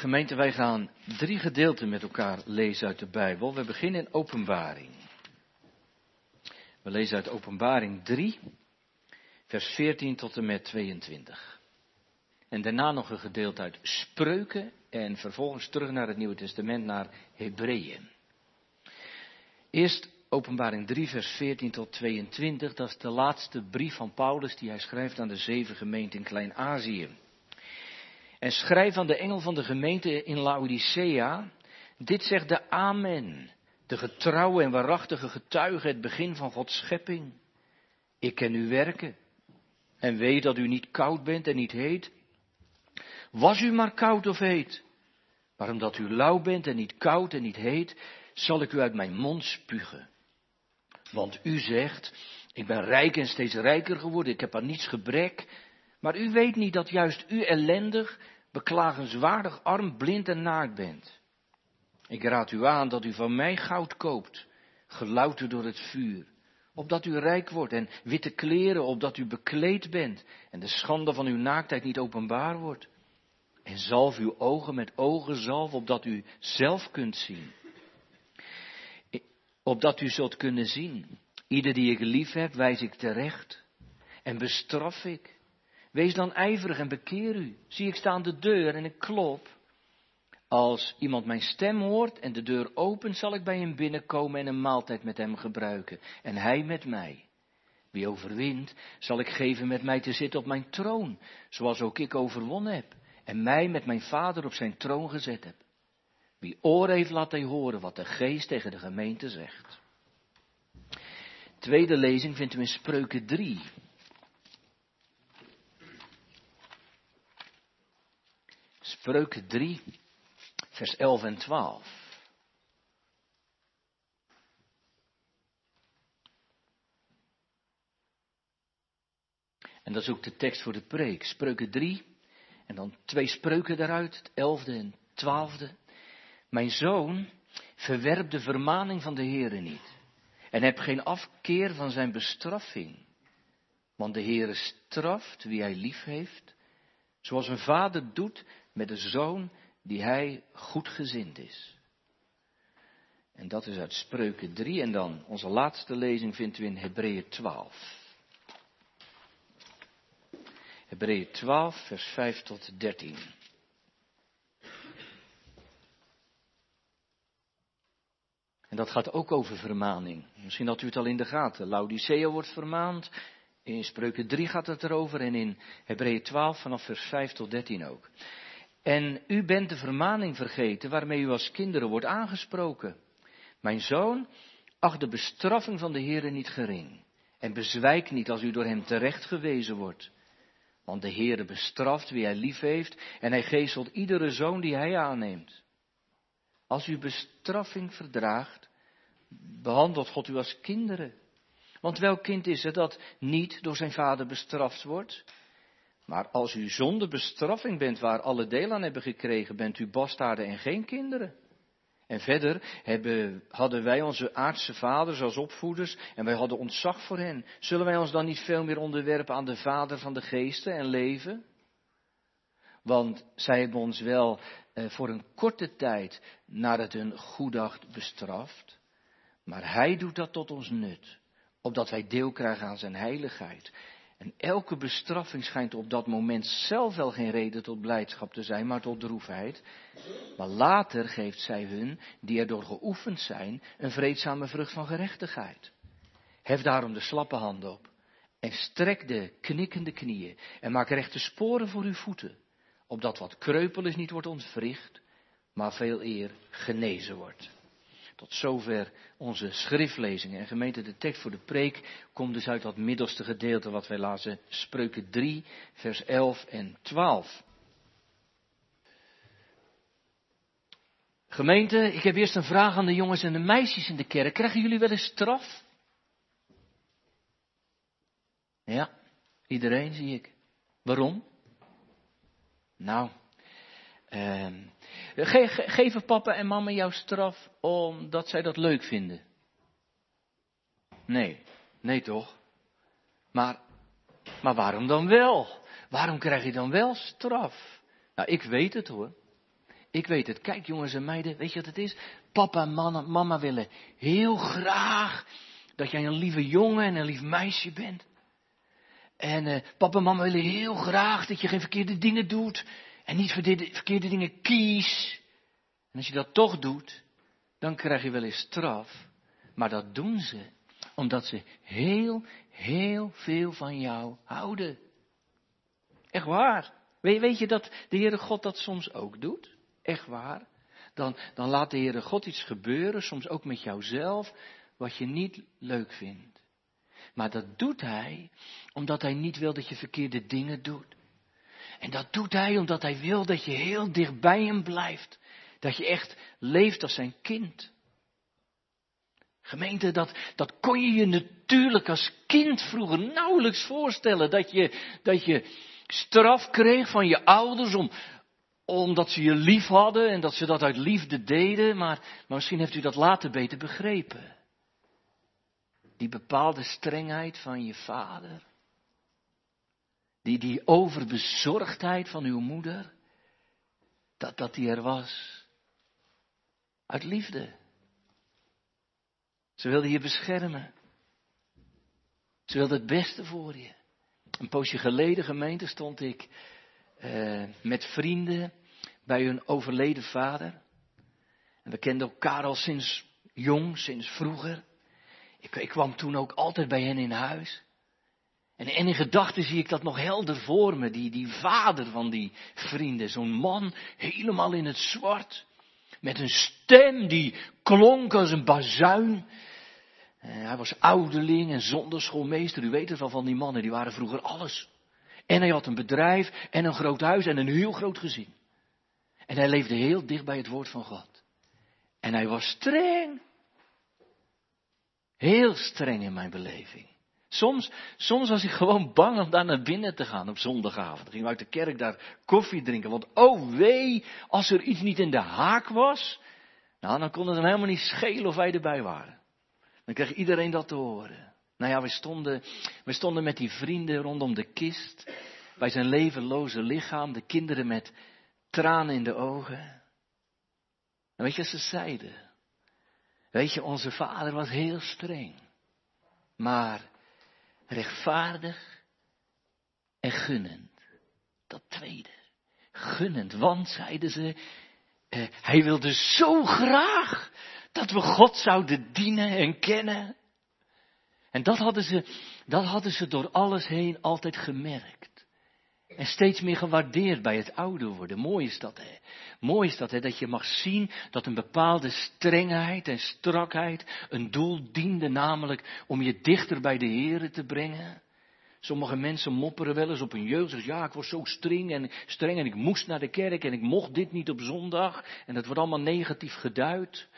Gemeente, wij gaan drie gedeelten met elkaar lezen uit de Bijbel. We beginnen in Openbaring. We lezen uit Openbaring 3, vers 14 tot en met 22. En daarna nog een gedeelte uit Spreuken en vervolgens terug naar het Nieuwe Testament, naar Hebreeën. Eerst Openbaring 3, vers 14 tot 22. Dat is de laatste brief van Paulus die hij schrijft aan de zeven gemeenten in Klein-Azië. En schrijf aan de engel van de gemeente in Laodicea, dit zegt de Amen, de getrouwe en waarachtige getuige, het begin van Gods schepping. Ik ken uw werken en weet dat u niet koud bent en niet heet. Was u maar koud of heet, maar omdat u lauw bent en niet koud en niet heet, zal ik u uit mijn mond spugen. Want u zegt, ik ben rijk en steeds rijker geworden, ik heb aan niets gebrek, maar u weet niet dat juist u ellendig, beklagenswaardig arm, blind en naakt bent. Ik raad u aan dat u van mij goud koopt, gelouterd door het vuur, opdat u rijk wordt en witte kleren, opdat u bekleed bent en de schande van uw naaktheid niet openbaar wordt. En zalf uw ogen met ogen zalf, opdat u zelf kunt zien. Opdat u zult kunnen zien. Ieder die ik lief heb, wijs ik terecht en bestraf ik. Wees dan ijverig en bekeer u. Zie, ik sta aan de deur en ik klop. Als iemand mijn stem hoort en de deur opent, zal ik bij hem binnenkomen en een maaltijd met hem gebruiken. En hij met mij. Wie overwint, zal ik geven met mij te zitten op mijn troon, zoals ook ik overwonnen heb. En mij met mijn vader op zijn troon gezet heb. Wie oren heeft, laat hij horen wat de geest tegen de gemeente zegt. Tweede lezing vindt u in Spreuken 3. Spreuken 3, vers 11 en 12. En dat is ook de tekst voor de preek. Spreuken 3. En dan twee spreuken daaruit, het elfde en twaalfde. Mijn zoon, verwerp de vermaning van de Heere niet. En heb geen afkeer van zijn bestraffing. Want de Heere straft wie hij lief heeft. Zoals een vader doet met een zoon die hij goedgezind is. En dat is uit Spreuken 3. En dan onze laatste lezing vindt u in Hebreeën 12. Hebreeën 12, vers 5 tot 13. En dat gaat ook over vermaning. Misschien had u het al in de gaten. Laodicea wordt vermaand. In Spreuken 3 gaat het erover. En in Hebreeën 12 vanaf vers 5 tot 13 ook. En u bent de vermaning vergeten waarmee u als kinderen wordt aangesproken. Mijn zoon, acht de bestraffing van de Heere niet gering. En bezwijk niet als u door hem terecht gewezen wordt. Want de Heere bestraft wie hij lief heeft en hij geestelt iedere zoon die hij aanneemt. Als u bestraffing verdraagt, behandelt God u als kinderen. Want welk kind is het dat niet door zijn vader bestraft wordt? Maar als u zonder bestraffing bent waar alle deel aan hebben gekregen, bent u bastaarden en geen kinderen. En verder hebben, hadden wij onze aardse vaders als opvoeders en wij hadden ontzag voor hen. Zullen wij ons dan niet veel meer onderwerpen aan de Vader van de geesten en leven? Want zij hebben ons wel eh, voor een korte tijd naar het hun goedacht bestraft. Maar Hij doet dat tot ons nut, opdat wij deel krijgen aan Zijn heiligheid. En elke bestraffing schijnt op dat moment zelf wel geen reden tot blijdschap te zijn, maar tot droefheid. Maar later geeft zij hun, die erdoor geoefend zijn, een vreedzame vrucht van gerechtigheid. Hef daarom de slappe hand op en strek de knikkende knieën en maak rechte sporen voor uw voeten, opdat wat kreupel is niet wordt ontwricht, maar veel eer genezen wordt. Tot zover onze schriftlezingen. En gemeente, de tekst voor de preek komt dus uit dat middelste gedeelte wat wij lazen, Spreuken 3, vers 11 en 12. Gemeente, ik heb eerst een vraag aan de jongens en de meisjes in de kerk. Krijgen jullie wel eens straf? Ja, iedereen zie ik. Waarom? Nou, eh, ge geven papa en mama jouw straf omdat zij dat leuk vinden? Nee, nee toch? Maar, maar waarom dan wel? Waarom krijg je dan wel straf? Nou, ik weet het hoor. Ik weet het. Kijk jongens en meiden, weet je wat het is? Papa en mama, willen heel graag dat jij een lieve jongen en een lief meisje bent. En uh, papa en mama willen heel graag dat je geen verkeerde dingen doet. En niet verkeerde, dingen kies. En als je dat toch doet, dan krijg je wel eens straf. Maar dat doen ze omdat ze heel, heel veel van jou houden. Echt waar. Weet, weet je dat de Heere God dat soms ook doet? Echt waar. Dan, dan laat de Heere God iets gebeuren, soms ook met jouzelf, wat je niet leuk vindt. Maar dat doet Hij omdat Hij niet wil dat je verkeerde dingen doet. En dat doet Hij omdat Hij wil dat je heel dicht bij Hem blijft. Dat je echt leeft als zijn kind. Gemeente, dat, dat kon je je natuurlijk als kind vroeger nauwelijks voorstellen. Dat je, dat je straf kreeg van je ouders om, omdat ze je lief hadden en dat ze dat uit liefde deden. Maar, maar misschien heeft u dat later beter begrepen. Die bepaalde strengheid van je vader. Die, die overbezorgdheid van uw moeder. Dat, dat die er was. Uit liefde. Ze wilde je beschermen. Ze wilde het beste voor je. Een poosje geleden, gemeente, stond ik uh, met vrienden bij hun overleden vader. En we kenden elkaar al sinds jong, sinds vroeger. Ik, ik kwam toen ook altijd bij hen in huis. En, en in gedachten zie ik dat nog helder voor me, die, die vader van die vrienden. Zo'n man helemaal in het zwart. Met een stem die klonk als een bazuin. Eh, hij was ouderling en zonderschoolmeester. U weet het wel van die mannen, die waren vroeger alles. En hij had een bedrijf en een groot huis en een heel groot gezin. En hij leefde heel dicht bij het woord van God. En hij was streng. Heel streng in mijn beleving. Soms, soms was ik gewoon bang om daar naar binnen te gaan op zondagavond. Dan gingen we uit de kerk daar koffie drinken. Want oh wee, als er iets niet in de haak was. Nou, dan kon het helemaal niet schelen of wij erbij waren. Dan kreeg iedereen dat te horen. Nou ja, we stonden, we stonden met die vrienden rondom de kist. Bij zijn levenloze lichaam. De kinderen met tranen in de ogen. En weet je wat ze zeiden? Weet je, onze vader was heel streng. Maar rechtvaardig en gunnend. Dat tweede. Gunnend, want, zeiden ze, eh, hij wilde zo graag dat we God zouden dienen en kennen. En dat hadden ze, dat hadden ze door alles heen altijd gemerkt. En steeds meer gewaardeerd bij het ouder worden. Mooi is dat, hè. Mooi is dat, hè, dat je mag zien dat een bepaalde strengheid en strakheid een doel diende, namelijk om je dichter bij de Here te brengen. Sommige mensen mopperen wel eens op hun jeugd. Ja, ik was zo streng en, streng en ik moest naar de kerk en ik mocht dit niet op zondag. En dat wordt allemaal negatief geduid.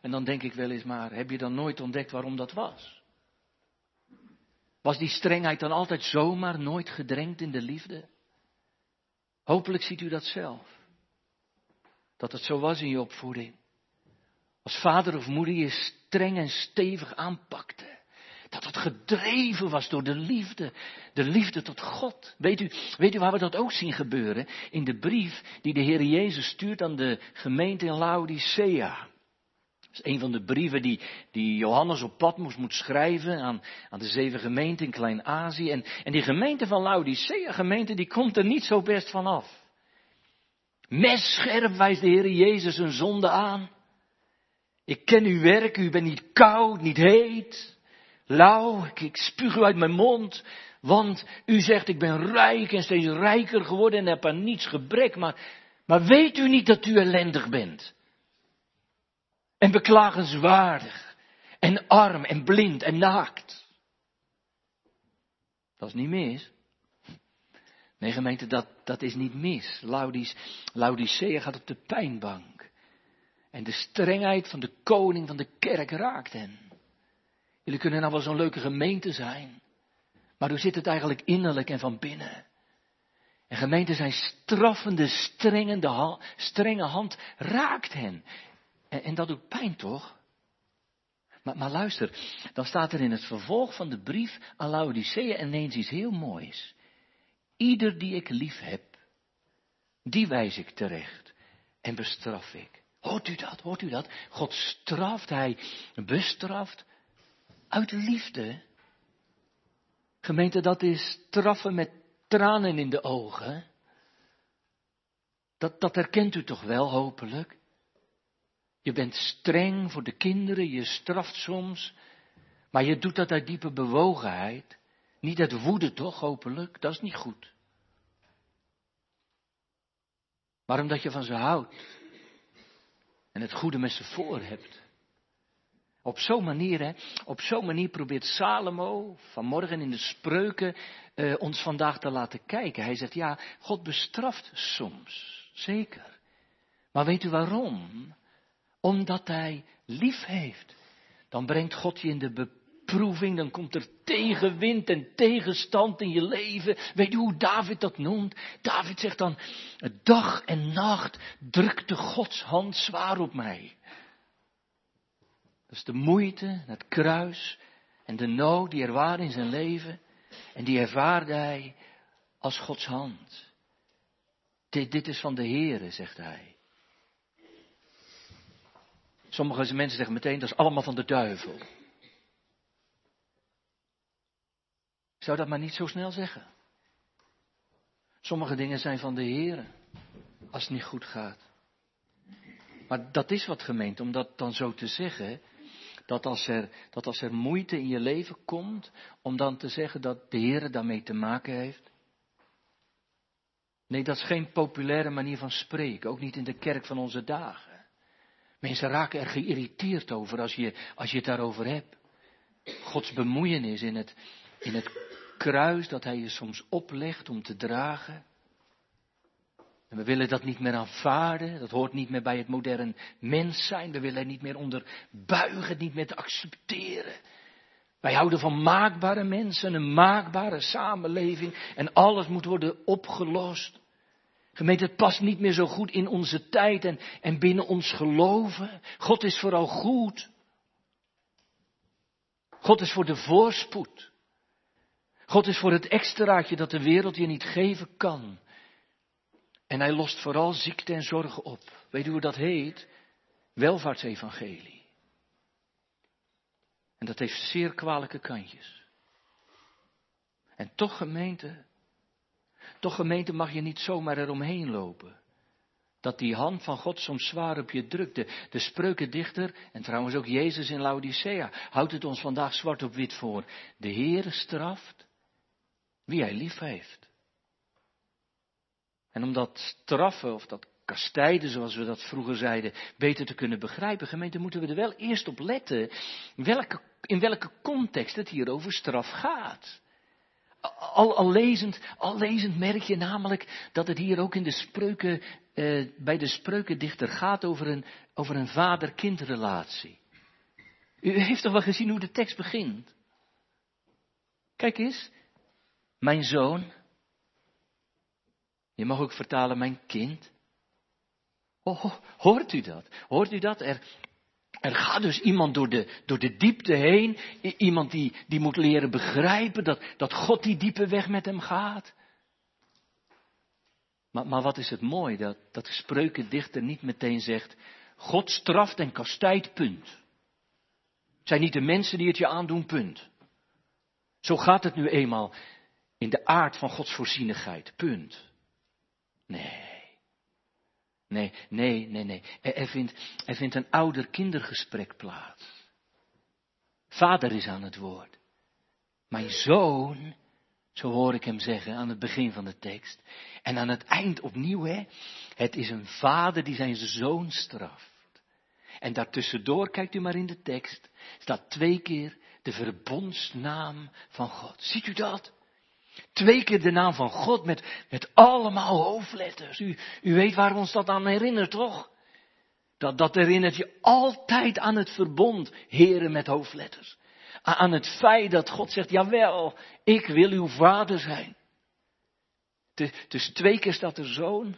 En dan denk ik wel eens, maar heb je dan nooit ontdekt waarom dat was? Was die strengheid dan altijd zomaar nooit gedrenkt in de liefde? Hopelijk ziet u dat zelf. Dat het zo was in je opvoeding. Als vader of moeder je streng en stevig aanpakte. Dat het gedreven was door de liefde. De liefde tot God. Weet u, weet u waar we dat ook zien gebeuren? In de brief die de Heer Jezus stuurt aan de gemeente in Laodicea. Dat is een van de brieven die, die Johannes op Patmos moet schrijven aan, aan de zeven gemeenten in Klein-Azië. En, en die gemeente van Laodicea, gemeente, die komt er niet zo best van af. Messcherp wijst de Heer Jezus een zonde aan. Ik ken uw werk, u bent niet koud, niet heet, lauw, ik, ik spuug u uit mijn mond. Want u zegt, ik ben rijk en steeds rijker geworden en heb aan niets gebrek. Maar, maar weet u niet dat u ellendig bent? En beklagenswaardig. En arm en blind en naakt. Dat is niet mis. Nee, gemeente, dat, dat is niet mis. Laudis, Laudicea gaat op de pijnbank. En de strengheid van de koning van de kerk raakt hen. Jullie kunnen nou wel zo'n leuke gemeente zijn. Maar hoe zit het eigenlijk innerlijk en van binnen? En gemeenten zijn straffende, strengende, strenge hand raakt hen. En, en dat doet pijn toch? Maar, maar, luister, dan staat er in het vervolg van de brief aan Laodicea ineens iets heel moois. Ieder die ik lief heb, die wijs ik terecht. en bestraf ik. Hoort u dat? Hoort u dat? God straft, hij bestraft uit liefde. Gemeente, dat is straffen met tranen in de ogen. Dat, dat herkent u toch wel, hopelijk? Je bent streng voor de kinderen, je straft soms, maar je doet dat uit diepe bewogenheid. Niet uit woede, toch, hopelijk? Dat is niet goed. Maar omdat je van ze houdt en het goede met ze voor hebt. Op zo'n manier, hè, op zo'n manier probeert Salomo vanmorgen in de spreuken eh, ons vandaag te laten kijken. Hij zegt, ja, God bestraft soms, zeker. Maar weet u waarom? Omdat hij lief heeft. Dan brengt God je in de beproeving, dan komt er tegenwind en tegenstand in je leven. Weet u hoe David dat noemt? David zegt dan, dag en nacht drukte Gods hand zwaar op mij. Dat is de moeite, het kruis en de nood die er waren in zijn leven. En die ervaarde hij als Gods hand. Dit, dit is van de Heere, zegt hij. Sommige mensen zeggen meteen, dat is allemaal van de duivel. Ik zou dat maar niet zo snel zeggen. Sommige dingen zijn van de Heer, als het niet goed gaat. Maar dat is wat gemeend, om dat dan zo te zeggen, dat als, er, dat als er moeite in je leven komt, om dan te zeggen dat de Heer daarmee te maken heeft. Nee, dat is geen populaire manier van spreken, ook niet in de kerk van onze dagen. Mensen raken er geïrriteerd over als je, als je het daarover hebt. Gods bemoeienis in het, in het kruis dat hij je soms oplegt om te dragen. En we willen dat niet meer aanvaarden. Dat hoort niet meer bij het modern mens zijn. We willen er niet meer onder buigen, niet meer te accepteren. Wij houden van maakbare mensen, een maakbare samenleving. En alles moet worden opgelost. Gemeente, het past niet meer zo goed in onze tijd en, en binnen ons geloven. God is vooral goed. God is voor de voorspoed. God is voor het extraatje dat de wereld je niet geven kan. En hij lost vooral ziekte en zorgen op. Weet u hoe dat heet? Welvaartsevangelie. En dat heeft zeer kwalijke kantjes. En toch gemeente, toch gemeente mag je niet zomaar eromheen lopen. Dat die hand van God soms zwaar op je drukt. De, de spreukendichter, en trouwens ook Jezus in Laodicea, houdt het ons vandaag zwart op wit voor. De Heere straft wie hij lief heeft. En om dat straffen of dat kastijden, zoals we dat vroeger zeiden, beter te kunnen begrijpen, gemeente, moeten we er wel eerst op letten welke, in welke context het hier over straf gaat. Al, lezend, al lezend merk je namelijk dat het hier ook in de spreuken, eh, bij de spreukendichter gaat over een, over een vader-kindrelatie. U heeft toch wel gezien hoe de tekst begint? Kijk eens, mijn zoon. Je mag ook vertalen mijn kind. Oh, hoort u dat? Hoort u dat? Er, er gaat dus iemand door de, door de diepte heen. Iemand die, die moet leren begrijpen dat, dat God die diepe weg met hem gaat. Maar, maar wat is het mooi dat, dat de spreukendichter niet meteen zegt, God straft en kastijdt, punt. Het zijn niet de mensen die het je aandoen, punt. Zo gaat het nu eenmaal in de aard van Gods voorzienigheid. Punt. Nee. Nee, nee, nee, nee. Er, vindt, een ouder-kindergesprek plaats. Vader is aan het woord. Mijn zoon, zo hoor ik hem zeggen aan het begin van de tekst. En aan het eind opnieuw, hè. Het is een vader die zijn zoon straft. En daartussendoor, kijkt u maar in de tekst, staat twee keer de verbondsnaam van God. Ziet u dat? Twee keer de naam van God met, met allemaal hoofdletters. U, u weet waar ons dat aan herinnert, toch? Dat, dat herinnert je altijd aan het verbond, heren met hoofdletters. Aan het feit dat God zegt, jawel, ik wil uw vader zijn. Dus twee keer staat er zoon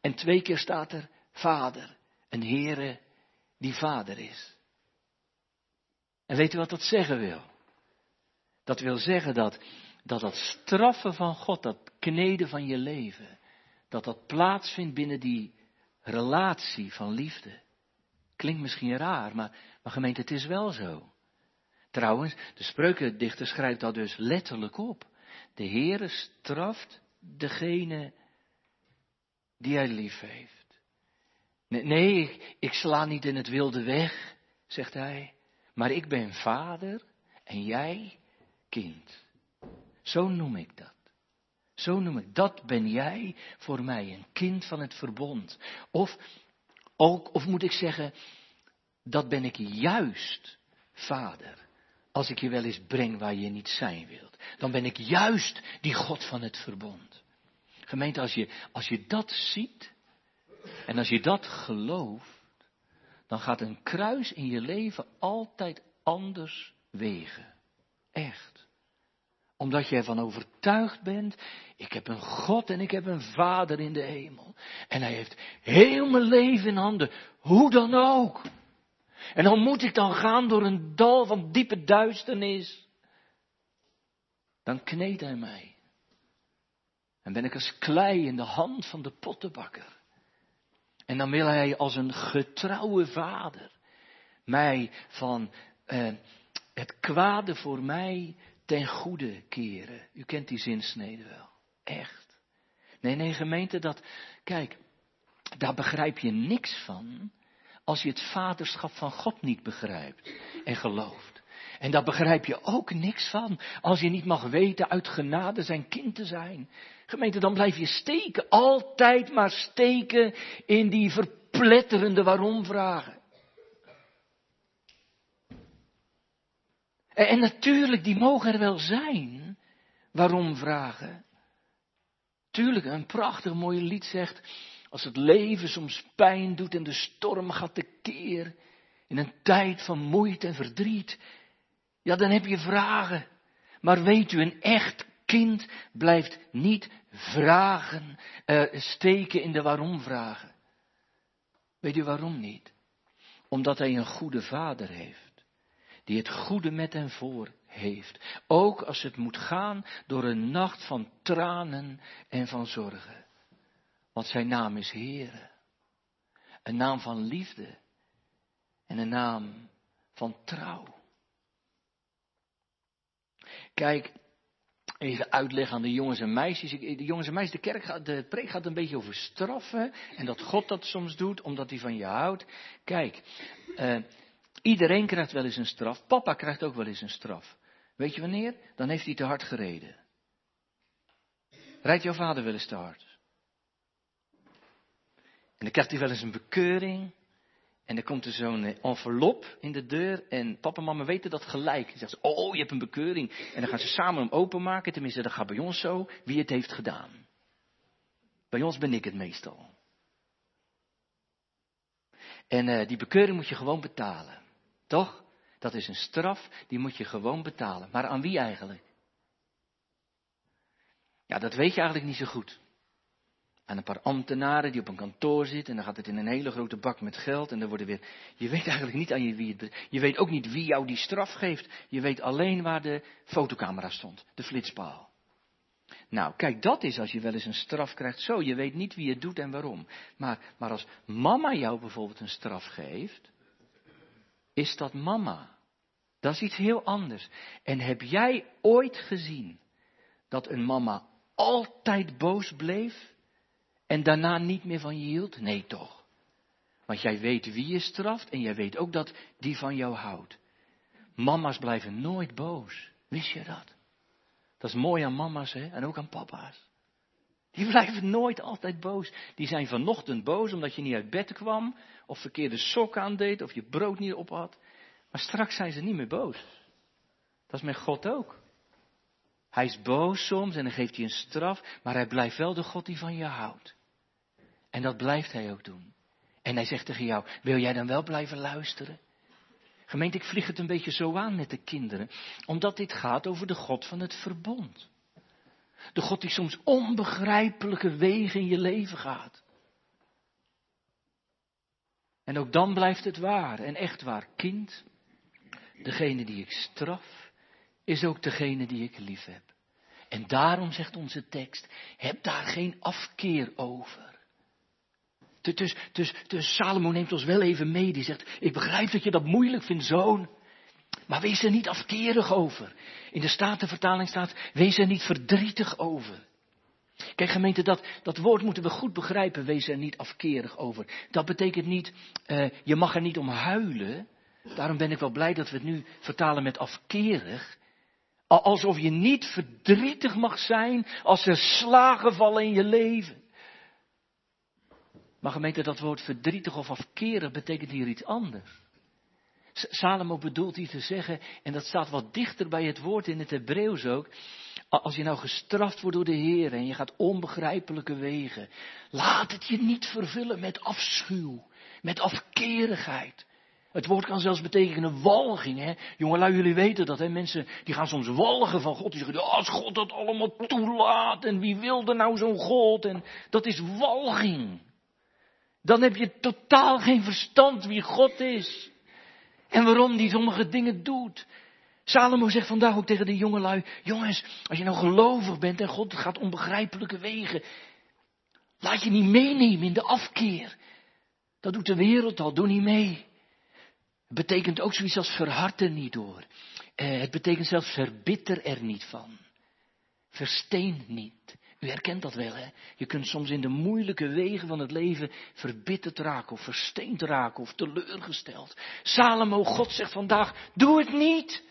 en twee keer staat er vader. Een heren die vader is. En weet u wat dat zeggen wil? Dat wil zeggen dat dat dat straffen van God, dat kneden van je leven, dat dat plaatsvindt binnen die relatie van liefde. Klinkt misschien raar, maar, maar gemeente, het is wel zo. Trouwens, de spreukendichter schrijft dat dus letterlijk op. De Heere straft degene die hij lief heeft. Nee, ik, ik sla niet in het wilde weg, zegt hij, maar ik ben vader en jij kind. Zo noem ik dat. Zo noem ik dat ben jij voor mij, een kind van het verbond. Of ook, of moet ik zeggen, dat ben ik juist, vader. Als ik je wel eens breng waar je niet zijn wilt. Dan ben ik juist die God van het verbond. Gemeente, als je, als je dat ziet en als je dat gelooft, dan gaat een kruis in je leven altijd anders wegen. Echt. Omdat je ervan overtuigd bent, ik heb een God en ik heb een Vader in de hemel. En hij heeft heel mijn leven in handen, hoe dan ook. En dan moet ik dan gaan door een dal van diepe duisternis. Dan kneedt hij mij. En ben ik als klei in de hand van de pottenbakker. En dan wil hij als een getrouwe vader mij van eh, het kwade voor mij ten goede keren. U kent die zinsnede wel. Echt. Nee, nee, gemeente, dat, kijk, daar begrijp je niks van als je het vaderschap van God niet begrijpt en gelooft. En daar begrijp je ook niks van als je niet mag weten uit genade zijn kind te zijn. Gemeente, dan blijf je steken, altijd maar steken in die verpletterende waarom-vragen. En, natuurlijk, die mogen er wel zijn, waarom-vragen. Tuurlijk, een prachtig mooi lied zegt, als het leven soms pijn doet en de storm gaat tekeer, in een tijd van moeite en verdriet, ja, dan heb je vragen. Maar weet u, een echt kind blijft niet vragen, uh, steken in de waarom vragen. Weet u waarom niet? Omdat hij een goede vader heeft, die het goede met hem voor heeft. Ook als het moet gaan door een nacht van tranen en van zorgen. Want zijn naam is Heere. Een naam van liefde. En een naam van trouw. Kijk, even uitleggen aan de jongens en meisjes. De jongens en meisjes, de kerk gaat, de preek gaat een beetje over straffen. En dat God dat soms doet, omdat hij van je houdt. Kijk, uh, iedereen krijgt wel eens een straf. Papa krijgt ook wel eens een straf. Weet je wanneer? Dan heeft hij te hard gereden. Rijdt jouw vader wel eens te hard? En dan krijgt hij wel eens een bekeuring. En dan komt er zo'n eh, envelop in de deur. En papa en mama weten dat gelijk. Dan zeggen ze, oh, je hebt een bekeuring. En dan gaan ze samen hem openmaken. Tenminste, dat gaat bij ons zo. Wie het heeft gedaan. Bij ons ben ik het meestal. En uh, die bekeuring moet je gewoon betalen. Toch? Dat is een straf, die moet je gewoon betalen. Maar aan wie eigenlijk? Ja, dat weet je eigenlijk niet zo goed aan een paar ambtenaren die op een kantoor zitten. En dan gaat het in een hele grote bak met geld. En dan worden weer. Je weet eigenlijk niet aan je wie het. Je weet ook niet wie jou die straf geeft. Je weet alleen waar de fotocamera stond. De flitspaal. Nou, kijk, dat is als je wel eens een straf krijgt. Zo, je weet niet wie het doet en waarom. Maar, maar als mama jou bijvoorbeeld een straf geeft. Is dat mama? Dat is iets heel anders. En heb jij ooit gezien dat een mama altijd boos bleef en daarna niet meer van je hield? Nee, toch. Want jij weet wie je straft en jij weet ook dat die van jou houdt. Mama's blijven nooit boos. Wist je dat? Dat is mooi aan mama's hè? en ook aan papa's. Die blijven nooit altijd boos. Die zijn vanochtend boos omdat je niet uit bed kwam, of verkeerde sok aandeed, of je brood niet op had. Maar straks zijn ze niet meer boos. Dat is met God ook. Hij is boos soms en dan geeft hij een straf, maar hij blijft wel de God die van je houdt. En dat blijft hij ook doen. En hij zegt tegen jou, wil jij dan wel blijven luisteren? Gemeente, ik vlieg het een beetje zo aan met de kinderen, omdat dit gaat over de God van het verbond. De God die soms onbegrijpelijke wegen in je leven gaat. En ook dan blijft het waar en echt waar. Kind, degene die ik straf, is ook degene die ik lief heb. En daarom zegt onze tekst, heb daar geen afkeer over. Dus, dus, dus Salomo neemt ons wel even mee. Die zegt, ik begrijp dat je dat moeilijk vindt, zoon. Maar wees er niet afkerig over. In de Statenvertaling staat, wees er niet verdrietig over. Kijk gemeente, dat, dat woord moeten we goed begrijpen, wees er niet afkerig over. Dat betekent niet, uh, je mag er niet om huilen. Daarom ben ik wel blij dat we het nu vertalen met afkerig. Alsof je niet verdrietig mag zijn als er slagen vallen in je leven. Maar gemeente, dat woord verdrietig of afkerig betekent hier iets anders. Salomo bedoelt hier te zeggen, en dat staat wat dichter bij het woord in het Hebreeuws ook. Als je nou gestraft wordt door de Heer en je gaat onbegrijpelijke wegen, laat het je niet vervullen met afschuw, met afkerigheid. Het woord kan zelfs betekenen walging. Hè? Jongelui, jullie weten dat. Hè? Mensen die gaan soms walgen van God. Die zeggen, als God dat allemaal toelaat. En wie wilde nou zo'n God? En dat is walging. Dan heb je totaal geen verstand wie God is. En waarom die sommige dingen doet. Salomo zegt vandaag ook tegen de jongelui, jongens, als je nou gelovig bent en God gaat onbegrijpelijke wegen, laat je niet meenemen in de afkeer. Dat doet de wereld al, doe niet mee. Het betekent ook zoiets als verhard er niet door. Eh, het betekent zelfs verbitter er niet van. Versteen niet. U herkent dat wel, hè? Je kunt soms in de moeilijke wegen van het leven verbitterd raken, of versteend raken, of teleurgesteld. Salomo, God zegt vandaag, doe het niet.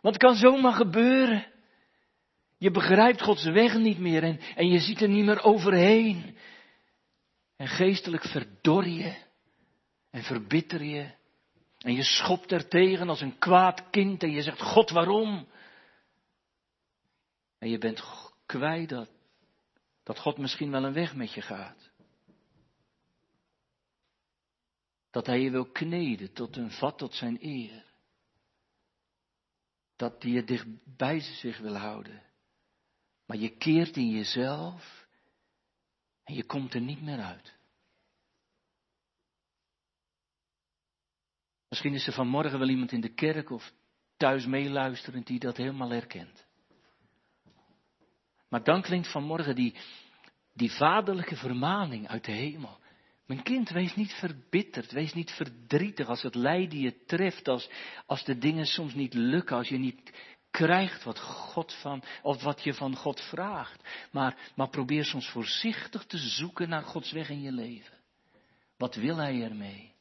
Want het kan zomaar gebeuren. Je begrijpt Gods weg niet meer en, en je ziet er niet meer overheen. En geestelijk verdor je en verbitter je. En je schopt er tegen als een kwaad kind en je zegt, God waarom? En je bent kwijt dat, dat God misschien wel een weg met je gaat. Dat hij je wil kneden tot een vat tot zijn eer. Dat hij je dicht bij zich wil houden. Maar je keert in jezelf en je komt er niet meer uit. Misschien is er vanmorgen wel iemand in de kerk of thuis meeluisterend die dat helemaal herkent. Maar dan klinkt vanmorgen die, die vaderlijke vermaning uit de hemel. Mijn kind, wees niet verbitterd, wees niet verdrietig als het lijden je treft, als, als de dingen soms niet lukken, als je niet krijgt wat God van, of wat je van God vraagt. Maar, maar probeer soms voorzichtig te zoeken naar Gods weg in je leven. Wat wil Hij ermee?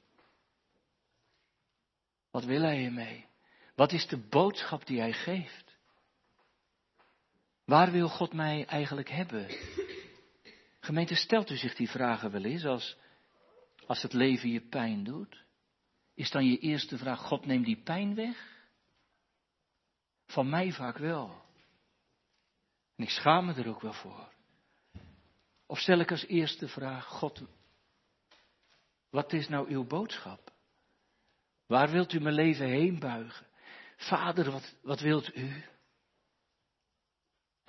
Wat wil Hij ermee? Wat is de boodschap die Hij geeft? Waar wil God mij eigenlijk hebben? Gemeente, stelt u zich die vragen wel eens als, als het leven je pijn doet? Is dan je eerste vraag, God neem die pijn weg? Van mij vaak wel. En ik schaam me er ook wel voor. Of stel ik als eerste vraag, God, wat is nou uw boodschap? Waar wilt u mijn leven heen buigen? Vader, wat, wat wilt u?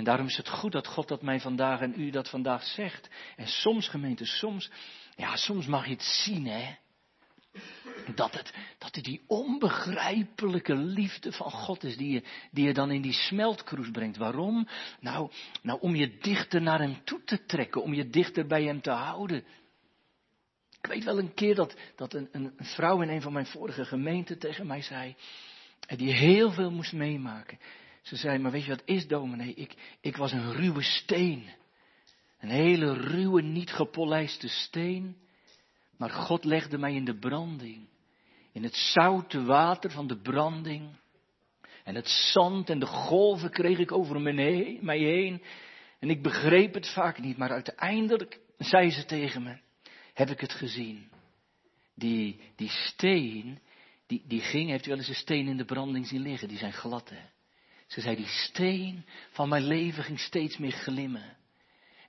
En daarom is het goed dat God dat mij vandaag en u dat vandaag zegt. En soms, gemeente, soms, ja, soms mag je het zien, hè. Dat het, dat het die onbegrijpelijke liefde van God is die je, die je dan in die smeltkroes brengt. Waarom? Nou, nou, om je dichter naar hem toe te trekken, om je dichter bij hem te houden. Ik weet wel een keer dat, dat een, een vrouw in een van mijn vorige gemeenten tegen mij zei, die heel veel moest meemaken. Ze zei, maar weet je wat is dominee? Ik, ik was een ruwe steen. Een hele ruwe, niet gepolijste steen. Maar God legde mij in de branding. In het zoute water van de branding. En het zand en de golven kreeg ik over mij heen. En ik begreep het vaak niet, maar uiteindelijk zei ze tegen me, heb ik het gezien. Die, die steen, die, die ging, heeft u wel eens een steen in de branding zien liggen, die zijn glad hè. Ze zei, die steen van mijn leven ging steeds meer glimmen.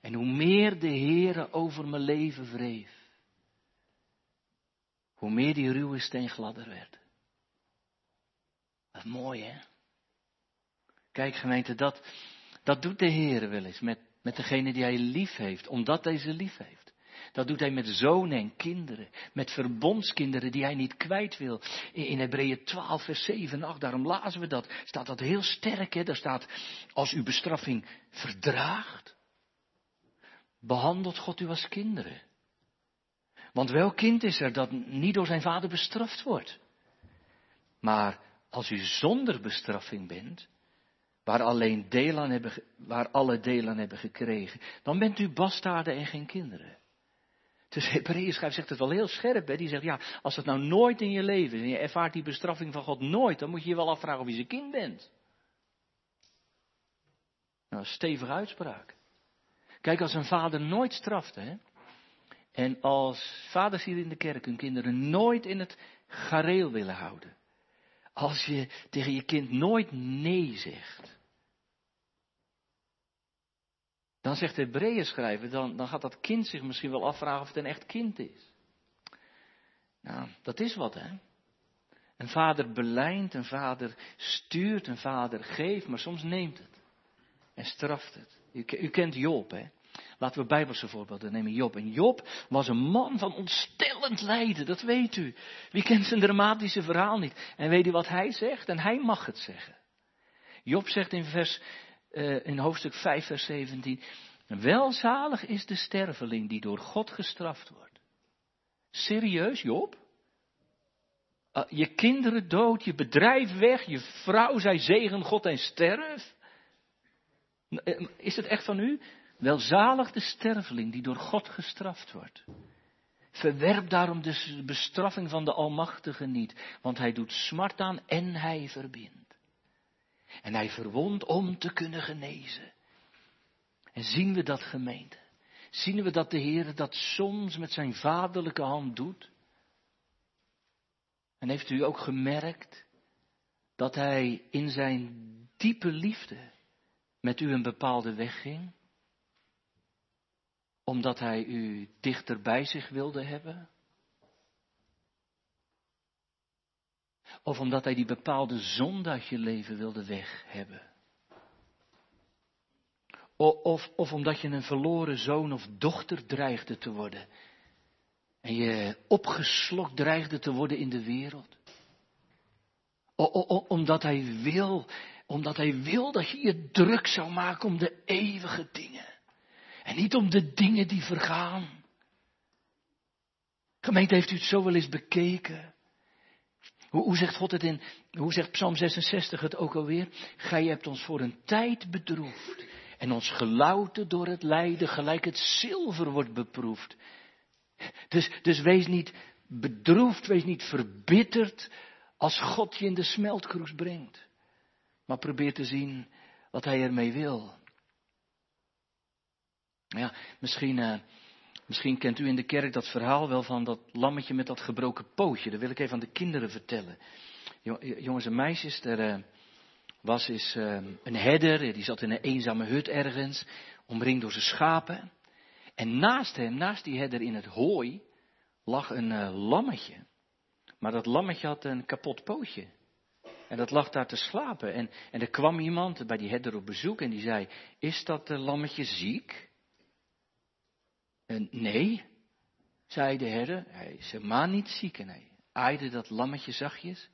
En hoe meer de Heere over mijn leven wreef, hoe meer die ruwe steen gladder werd. Dat mooi, hè? Kijk, gemeente, dat, dat doet de Heere wel eens met, met degene die hij lief heeft, omdat hij ze lief heeft. Dat doet hij met zonen en kinderen, met verbondskinderen die hij niet kwijt wil. In Hebreeën 12, vers 7 en 8, daarom lazen we dat, staat dat heel sterk. Hè? Daar staat, als u bestraffing verdraagt, behandelt God u als kinderen. Want welk kind is er dat niet door zijn vader bestraft wordt? Maar als u zonder bestraffing bent, waar, alleen deel hebben, waar alle deel aan hebben gekregen, dan bent u bastaarden en geen kinderen. Dus Hebreeën zegt het wel heel scherp. Hè? Die zegt, ja, als het nou nooit in je leven is en je ervaart die bestraffing van God nooit, dan moet je je wel afvragen of je zijn kind bent. Nou, stevige uitspraak. Kijk, als een vader nooit straft, hè, en als vaders hier in de kerk hun kinderen nooit in het gareel willen houden, als je tegen je kind nooit nee zegt, dan zegt de Hebreeën schrijver, dan, dan gaat dat kind zich misschien wel afvragen of het een echt kind is. Nou, dat is wat, hè. Een vader belijnt, een vader stuurt, een vader geeft, maar soms neemt het. En straft het. U, u kent Job, hè. Laten we Bijbelse voorbeelden nemen. Job. En Job was een man van ontstellend lijden, dat weet u. Wie kent zijn dramatische verhaal niet? En weet u wat hij zegt? En hij mag het zeggen. Job zegt in vers uh, in hoofdstuk 5, vers 17. Welzalig is de sterveling die door God gestraft wordt. Serieus, Job? Uh, je kinderen dood, je bedrijf weg, je vrouw zij zegen God en sterf? Eh, is het echt van u? Welzalig de sterveling die door God gestraft wordt. Verwerp daarom de bestraffing van de Almachtige niet, want hij doet smart aan en hij verbindt. En hij verwondt om te kunnen genezen. En zien we dat gemeente? Zien we dat de Heer dat soms met zijn vaderlijke hand doet? En heeft u ook gemerkt dat hij in zijn diepe liefde met u een bepaalde weg ging? Omdat hij u dichter bij zich wilde hebben? Of omdat hij die bepaalde zonde uit je leven wilde weg hebben. Of, of omdat je een verloren zoon of dochter dreigde te worden. En je opgeslokt dreigde te worden in de wereld. O, o, omdat hij wil, omdat hij wil dat je je druk zou maken om de eeuwige dingen. En niet om de dingen die vergaan. Gemeente, heeft u het zo wel eens bekeken? Hoe, zegt God het in, hoe zegt Psalm 66 het ook alweer? Gij hebt ons voor een tijd bedroefd en ons gelouten door het lijden, gelijk het zilver wordt beproefd. Dus, dus wees niet bedroefd, wees niet verbitterd als God je in de smeltkroes brengt. Maar probeer te zien wat hij ermee wil. Ja, misschien, uh, Misschien kent u in de kerk dat verhaal wel van dat lammetje met dat gebroken pootje. Dat wil ik even aan de kinderen vertellen. Jongens en meisjes, er eh, was eens eh, een herder, die zat in een eenzame hut ergens, omringd door zijn schapen. En naast hem, naast die herder in het hooi, lag een eh, lammetje. Maar dat lammetje had een kapot pootje. En dat lag daar te slapen. En, en er kwam iemand bij die herder op bezoek en die zei, is dat lammetje ziek? En nee, zei de herder, hij is helemaal niet ziek en hij aaide dat lammetje zachtjes.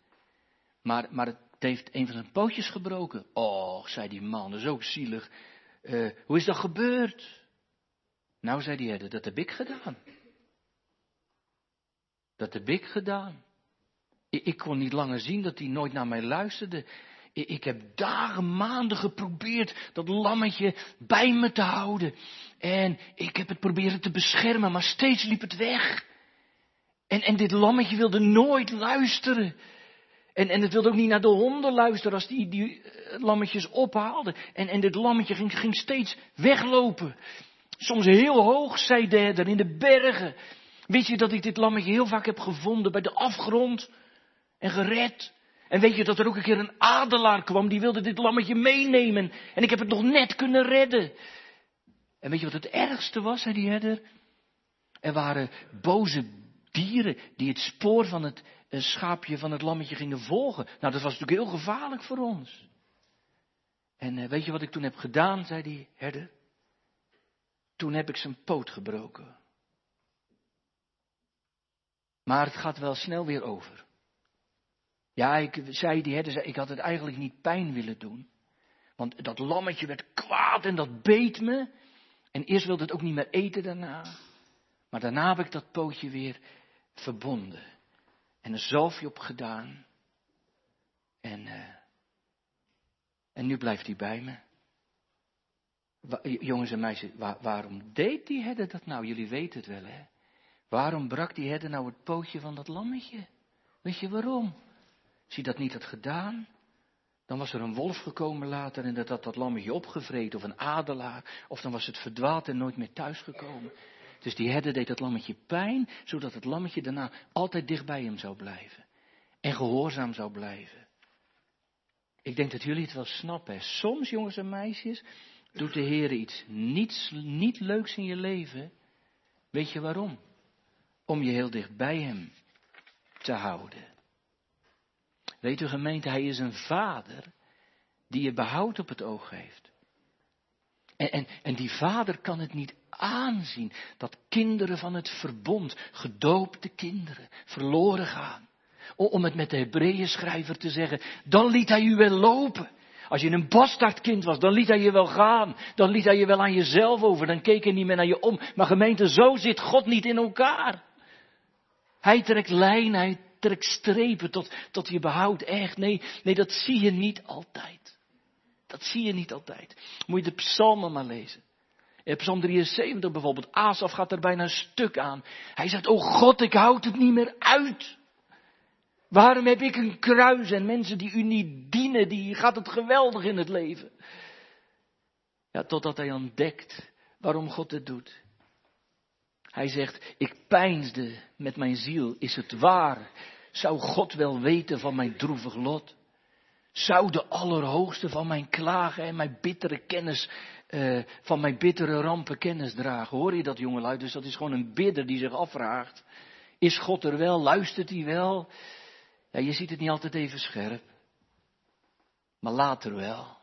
Maar, maar het heeft een van zijn pootjes gebroken. Och, zei die man, dat is ook zielig. Uh, hoe is dat gebeurd? Nou, zei die herder, dat heb ik gedaan. Dat heb ik gedaan. Ik kon niet langer zien dat hij nooit naar mij luisterde. Ik heb dagen, maanden geprobeerd dat lammetje bij me te houden. En ik heb het proberen te beschermen, maar steeds liep het weg. En, en dit lammetje wilde nooit luisteren. En, en het wilde ook niet naar de honden luisteren als die, die eh, lammetjes ophaalden. En, en dit lammetje ging, ging steeds weglopen. Soms heel hoog, zei de herder, in de bergen. Weet je dat ik dit lammetje heel vaak heb gevonden bij de afgrond en gered? En weet je dat er ook een keer een adelaar kwam, die wilde dit lammetje meenemen. En ik heb het nog net kunnen redden. En weet je wat het ergste was, zei die herder? Er waren boze dieren die het spoor van het schaapje van het lammetje gingen volgen. Nou, dat was natuurlijk heel gevaarlijk voor ons. En eh, weet je wat ik toen heb gedaan, zei die herder? Toen heb ik zijn poot gebroken. Maar het gaat wel snel weer over. Ja, ik zei die herder, ik had het eigenlijk niet pijn willen doen. Want dat lammetje werd kwaad en dat beet me. En eerst wilde het ook niet meer eten daarna. Maar daarna heb ik dat pootje weer verbonden. En een zalfje op gedaan. En, uh, en nu blijft hij bij me. jongens en meisjes, waarom deed die herder dat nou? Jullie weten het wel, hè? Waarom brak die herder nou het pootje van dat lammetje? Weet je waarom? Hij dat niet had gedaan, dan was er een wolf gekomen later en dat had dat lammetje opgevreten of een adelaar. Of dan was het verdwaald en nooit meer thuisgekomen. Dus die herder deed dat lammetje pijn, zodat het lammetje daarna altijd dicht bij hem zou blijven. En gehoorzaam zou blijven. Ik denk dat jullie het wel snappen. Soms, jongens en meisjes, doet de Heer iets niet leuks in je leven. Weet je waarom? Om je heel dicht bij Hem te houden. Weet u gemeente, Hij is een vader die je behoud op het oog heeft. En, en, en die vader kan het niet aanzien dat kinderen van het verbond, gedoopte kinderen, verloren gaan. Om het met de Hebreeën schrijver te zeggen, dan liet hij u wel lopen. Als je een bastardkind was, dan liet hij je wel gaan. Dan liet hij je wel aan jezelf over. Dan keek hij niet meer naar je om. Maar gemeente, zo zit God niet in elkaar. Hij trekt lijnen, hij trekt strepen tot, tot je behoudt. Echt, nee, nee, dat zie je niet altijd. Dat zie je niet altijd. Moet je de psalmen maar lezen. In Psalm 73 bijvoorbeeld, Asaf gaat er bijna een stuk aan. Hij zegt, oh God, ik houd het niet meer uit. Waarom heb ik een kruis en mensen die u niet dienen, die gaat het geweldig in het leven. Ja, totdat hij ontdekt waarom God het doet. Hij zegt, ik peinsde met mijn ziel, is het waar? Zou God wel weten van mijn droevig lot? Zou de Allerhoogste van mijn klagen en mijn bittere kennis, uh, van mijn bittere rampen kennis dragen? Hoor je dat, jongelui? Dus dat is gewoon een bidder die zich afvraagt. Is God er wel? Luistert hij wel? Ja, je ziet het niet altijd even scherp. Maar later wel.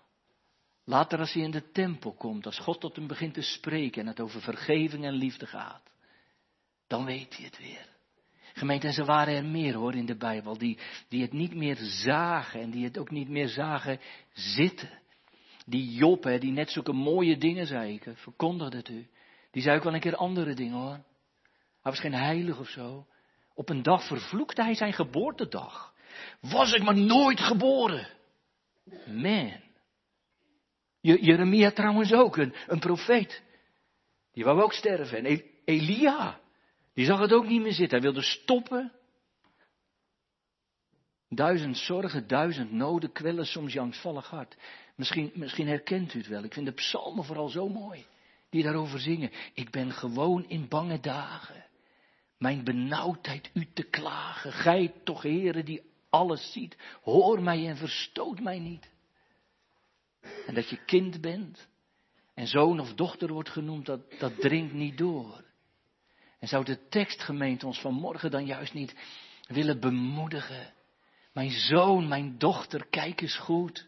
Later als hij in de tempel komt, als God tot hem begint te spreken en het over vergeving en liefde gaat, dan weet hij het weer. Gemeente, en ze waren er meer hoor in de Bijbel, die, die het niet meer zagen en die het ook niet meer zagen zitten. Die Job, hè, die net zulke mooie dingen zei, ik verkondigde het u. Die zei ook wel een keer andere dingen hoor. Hij was geen heilig of zo. Op een dag vervloekte hij zijn geboortedag. Was ik maar nooit geboren. Man. Jeremia trouwens ook, een, een profeet. Die wou ook sterven. En Elia, die zag het ook niet meer zitten. Hij wilde stoppen. Duizend zorgen, duizend noden kwellen soms je angstvallig hart. Misschien, misschien herkent u het wel. Ik vind de psalmen vooral zo mooi. Die daarover zingen. Ik ben gewoon in bange dagen mijn benauwdheid u te klagen. Gij toch, Heere, die alles ziet, hoor mij en verstoot mij niet. En dat je kind bent en zoon of dochter wordt genoemd, dat, dat dringt niet door. En zou de tekstgemeente ons vanmorgen dan juist niet willen bemoedigen? Mijn zoon, mijn dochter, kijk eens goed.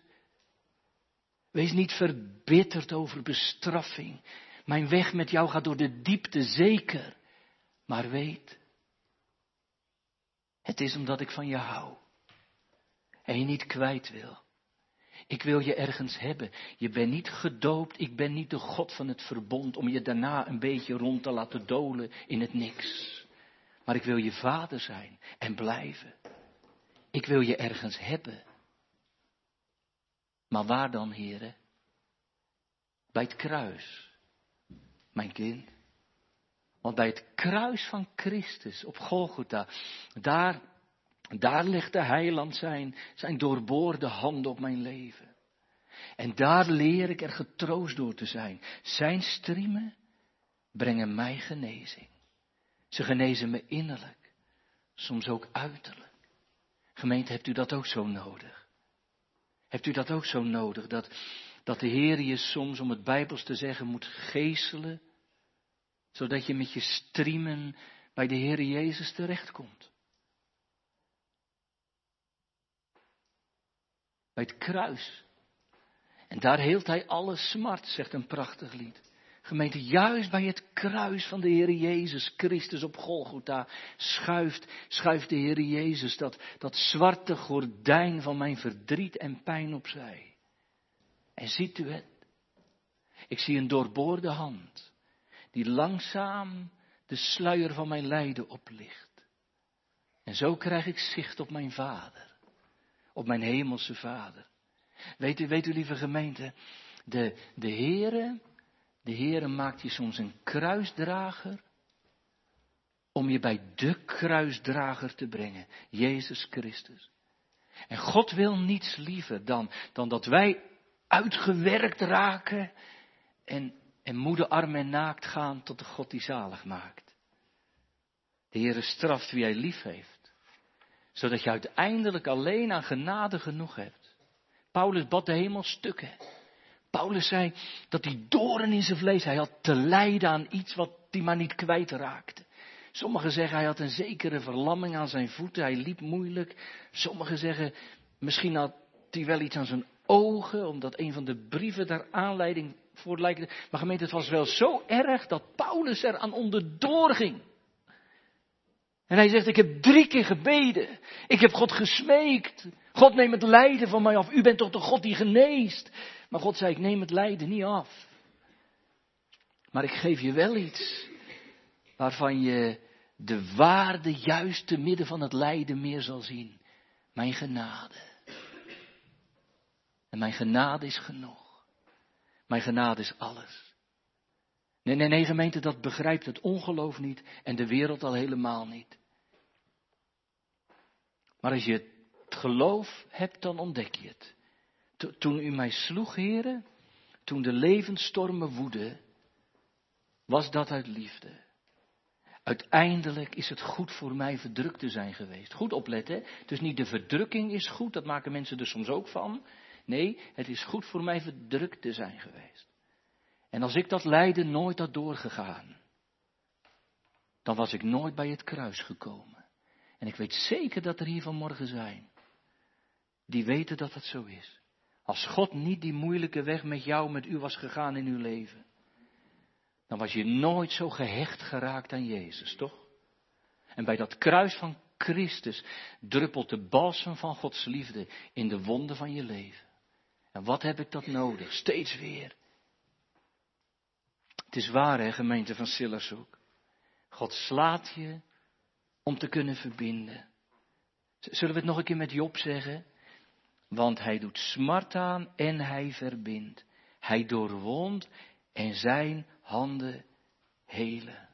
Wees niet verbitterd over bestraffing. Mijn weg met jou gaat door de diepte zeker. Maar weet, het is omdat ik van je hou. En je niet kwijt wil. Ik wil je ergens hebben. Je bent niet gedoopt. Ik ben niet de God van het verbond om je daarna een beetje rond te laten dolen in het niks. Maar ik wil je vader zijn en blijven. Ik wil je ergens hebben. Maar waar dan, heren? Bij het kruis. Mijn kind. Want bij het kruis van Christus op Golgotha, daar, daar legt de heiland zijn, zijn doorboorde hand op mijn leven. En daar leer ik er getroost door te zijn. Zijn striemen brengen mij genezing. Ze genezen me innerlijk, soms ook uiterlijk. Gemeente, hebt u dat ook zo nodig? Hebt u dat ook zo nodig? Dat, dat de Heer je soms, om het Bijbels te zeggen, moet geestelen zodat je met je striemen bij de Heer Jezus terechtkomt. Bij het kruis. En daar heelt hij alle smart, zegt een prachtig lied. Gemeente, juist bij het kruis van de Heer Jezus Christus op Golgotha schuift, schuift de Heer Jezus dat, dat zwarte gordijn van mijn verdriet en pijn opzij. En ziet u het? Ik zie een doorboorde hand die langzaam de sluier van mijn lijden oplicht. En zo krijg ik zicht op mijn vader, op mijn hemelse vader. Weet u, weet u lieve gemeente, de, de Heere, de Heere maakt je soms een kruisdrager om je bij de kruisdrager te brengen, Jezus Christus. En God wil niets liever dan, dan dat wij uitgewerkt raken en, en moede arm en naakt gaan tot de God die zalig maakt. De Heere straft wie hij lief heeft, zodat je uiteindelijk alleen aan genade genoeg hebt. Paulus bad de hemel stukken. Paulus zei dat hij doren in zijn vlees, hij had te lijden aan iets wat hij maar niet kwijtraakte. Sommigen zeggen hij had een zekere verlamming aan zijn voeten, hij liep moeilijk. Sommigen zeggen misschien had hij wel iets aan zijn ogen, omdat een van de brieven daar aanleiding voor lijkt. Maar gemeente, het was wel zo erg dat Paulus er aan onderdoor ging. En hij zegt, ik heb drie keer gebeden. Ik heb God gesmeekt. God neem het lijden van mij af. U bent toch de God die geneest. Maar God zei, ik neem het lijden niet af. Maar ik geef je wel iets waarvan je de waarde juist te midden van het lijden meer zal zien. Mijn genade. En mijn genade is genoeg. Mijn genade is alles. Nee, nee, nee, gemeente, dat begrijpt het ongeloof niet en de wereld al helemaal niet. Maar als je het geloof hebt, dan ontdek je het. Toen u mij sloeg, heren, toen de levensstormen woedden, was dat uit liefde. Uiteindelijk is het goed voor mij verdrukt te zijn geweest. Goed opletten, dus niet de verdrukking is goed, dat maken mensen er soms ook van. Nee, het is goed voor mij verdrukt te zijn geweest. En als ik dat lijden nooit had doorgegaan, dan was ik nooit bij het kruis gekomen. En ik weet zeker dat er hier vanmorgen zijn, die weten dat het zo is. Als God niet die moeilijke weg met jou, met u was gegaan in uw leven, dan was je nooit zo gehecht geraakt aan Jezus, toch? En bij dat kruis van Christus druppelt de balsem van Gods liefde in de wonden van je leven. En wat heb ik dat nodig? Steeds weer. Het is waar, hè, gemeente van Sillershoek. God slaat je om te kunnen verbinden. Zullen we het nog een keer met Job zeggen? Want hij doet smart aan en hij verbindt. Hij doorwond en zijn handen helen.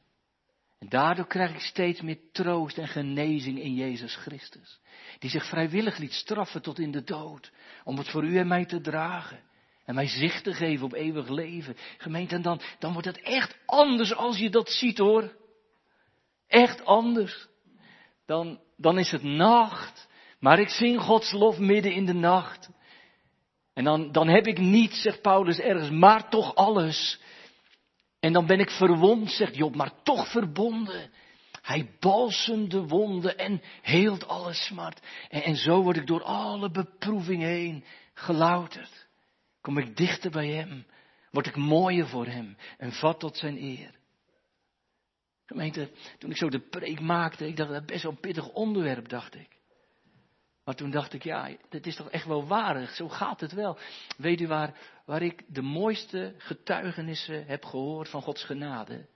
En daardoor krijg ik steeds meer troost en genezing in Jezus Christus. Die zich vrijwillig liet straffen tot in de dood. Om het voor u en mij te dragen. En mij zicht te geven op eeuwig leven. Gemeente, en dan, dan wordt het echt anders als je dat ziet hoor. Echt anders. Dan, dan is het nacht. Maar ik zing Gods lof midden in de nacht. En dan, dan heb ik niet, zegt Paulus ergens, maar toch alles. En dan ben ik verwond, zegt Job, maar toch verbonden. Hij balsemt de wonden en heelt alle smart. En, en zo word ik door alle beproeving heen gelouterd. Kom ik dichter bij Hem. Word ik mooier voor Hem. En vat tot Zijn eer. Gemeente, toen ik zo de preek maakte, ik dacht dat best wel een pittig onderwerp, dacht ik. Maar toen dacht ik, ja, dit is toch echt wel waardig, zo gaat het wel. Weet u waar, waar ik de mooiste getuigenissen heb gehoord van Gods genade?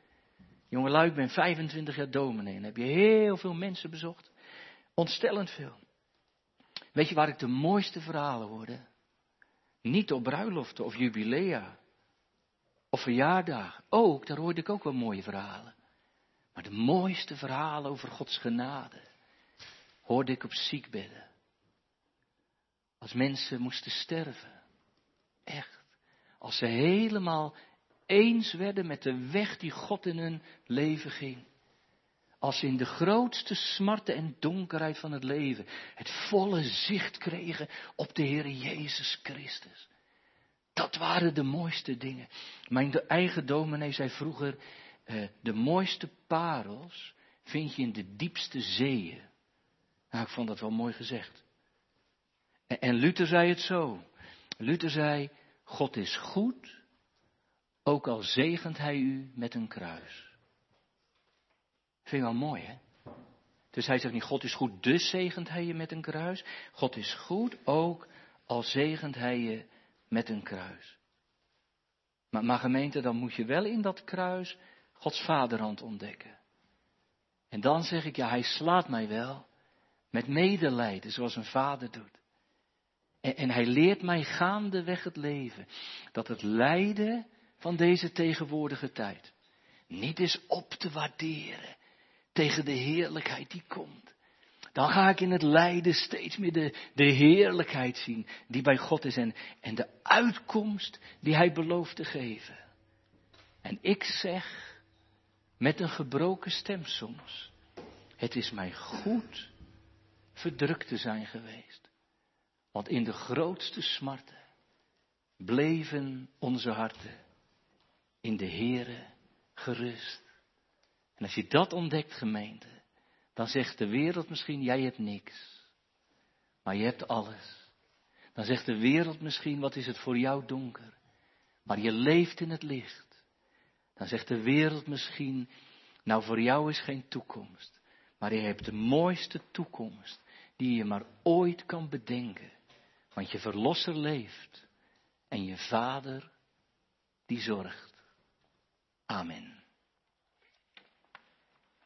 Jongelui, ik ben 25 jaar dominee en heb je heel veel mensen bezocht. Ontstellend veel. Weet je waar ik de mooiste verhalen hoorde? Niet op bruiloften of jubilea. Of verjaardagen. Ook, daar hoorde ik ook wel mooie verhalen. Maar de mooiste verhalen over Gods genade hoorde ik op ziekbedden. Als mensen moesten sterven. Echt. Als ze helemaal eens werden met de weg die God in hun leven ging. Als ze in de grootste smarten en donkerheid van het leven het volle zicht kregen op de Heer Jezus Christus. Dat waren de mooiste dingen. Mijn eigen dominee zei vroeger, eh, de mooiste parels vind je in de diepste zeeën. Nou, ik vond dat wel mooi gezegd. En Luther zei het zo. Luther zei, God is goed, ook al zegent hij u met een kruis. Vind je wel mooi, hè? Dus hij zegt niet, God is goed, dus zegent hij je met een kruis. God is goed, ook al zegent hij je met een kruis. Maar, gemeente, dan moet je wel in dat kruis Gods vaderhand ontdekken. En dan zeg ik, ja, hij slaat mij wel met medelijden, zoals een vader doet. En, en hij leert mij gaandeweg het leven, dat het lijden van deze tegenwoordige tijd niet is op te waarderen tegen de heerlijkheid die komt. Dan ga ik in het lijden steeds meer de, de heerlijkheid zien die bij God is en, en de uitkomst die Hij belooft te geven. En ik zeg met een gebroken stem soms, het is mij goed verdrukt te zijn geweest. Want in de grootste smarten bleven onze harten in de Heere gerust. En als je dat ontdekt, gemeente, dan zegt de wereld misschien, jij hebt niks. Maar je hebt alles. Dan zegt de wereld misschien, wat is het voor jou donker. Maar je leeft in het licht. Dan zegt de wereld misschien, nou voor jou is geen toekomst. Maar je hebt de mooiste toekomst die je maar ooit kan bedenken. Want je verlosser leeft en je vader die zorgt. Amen.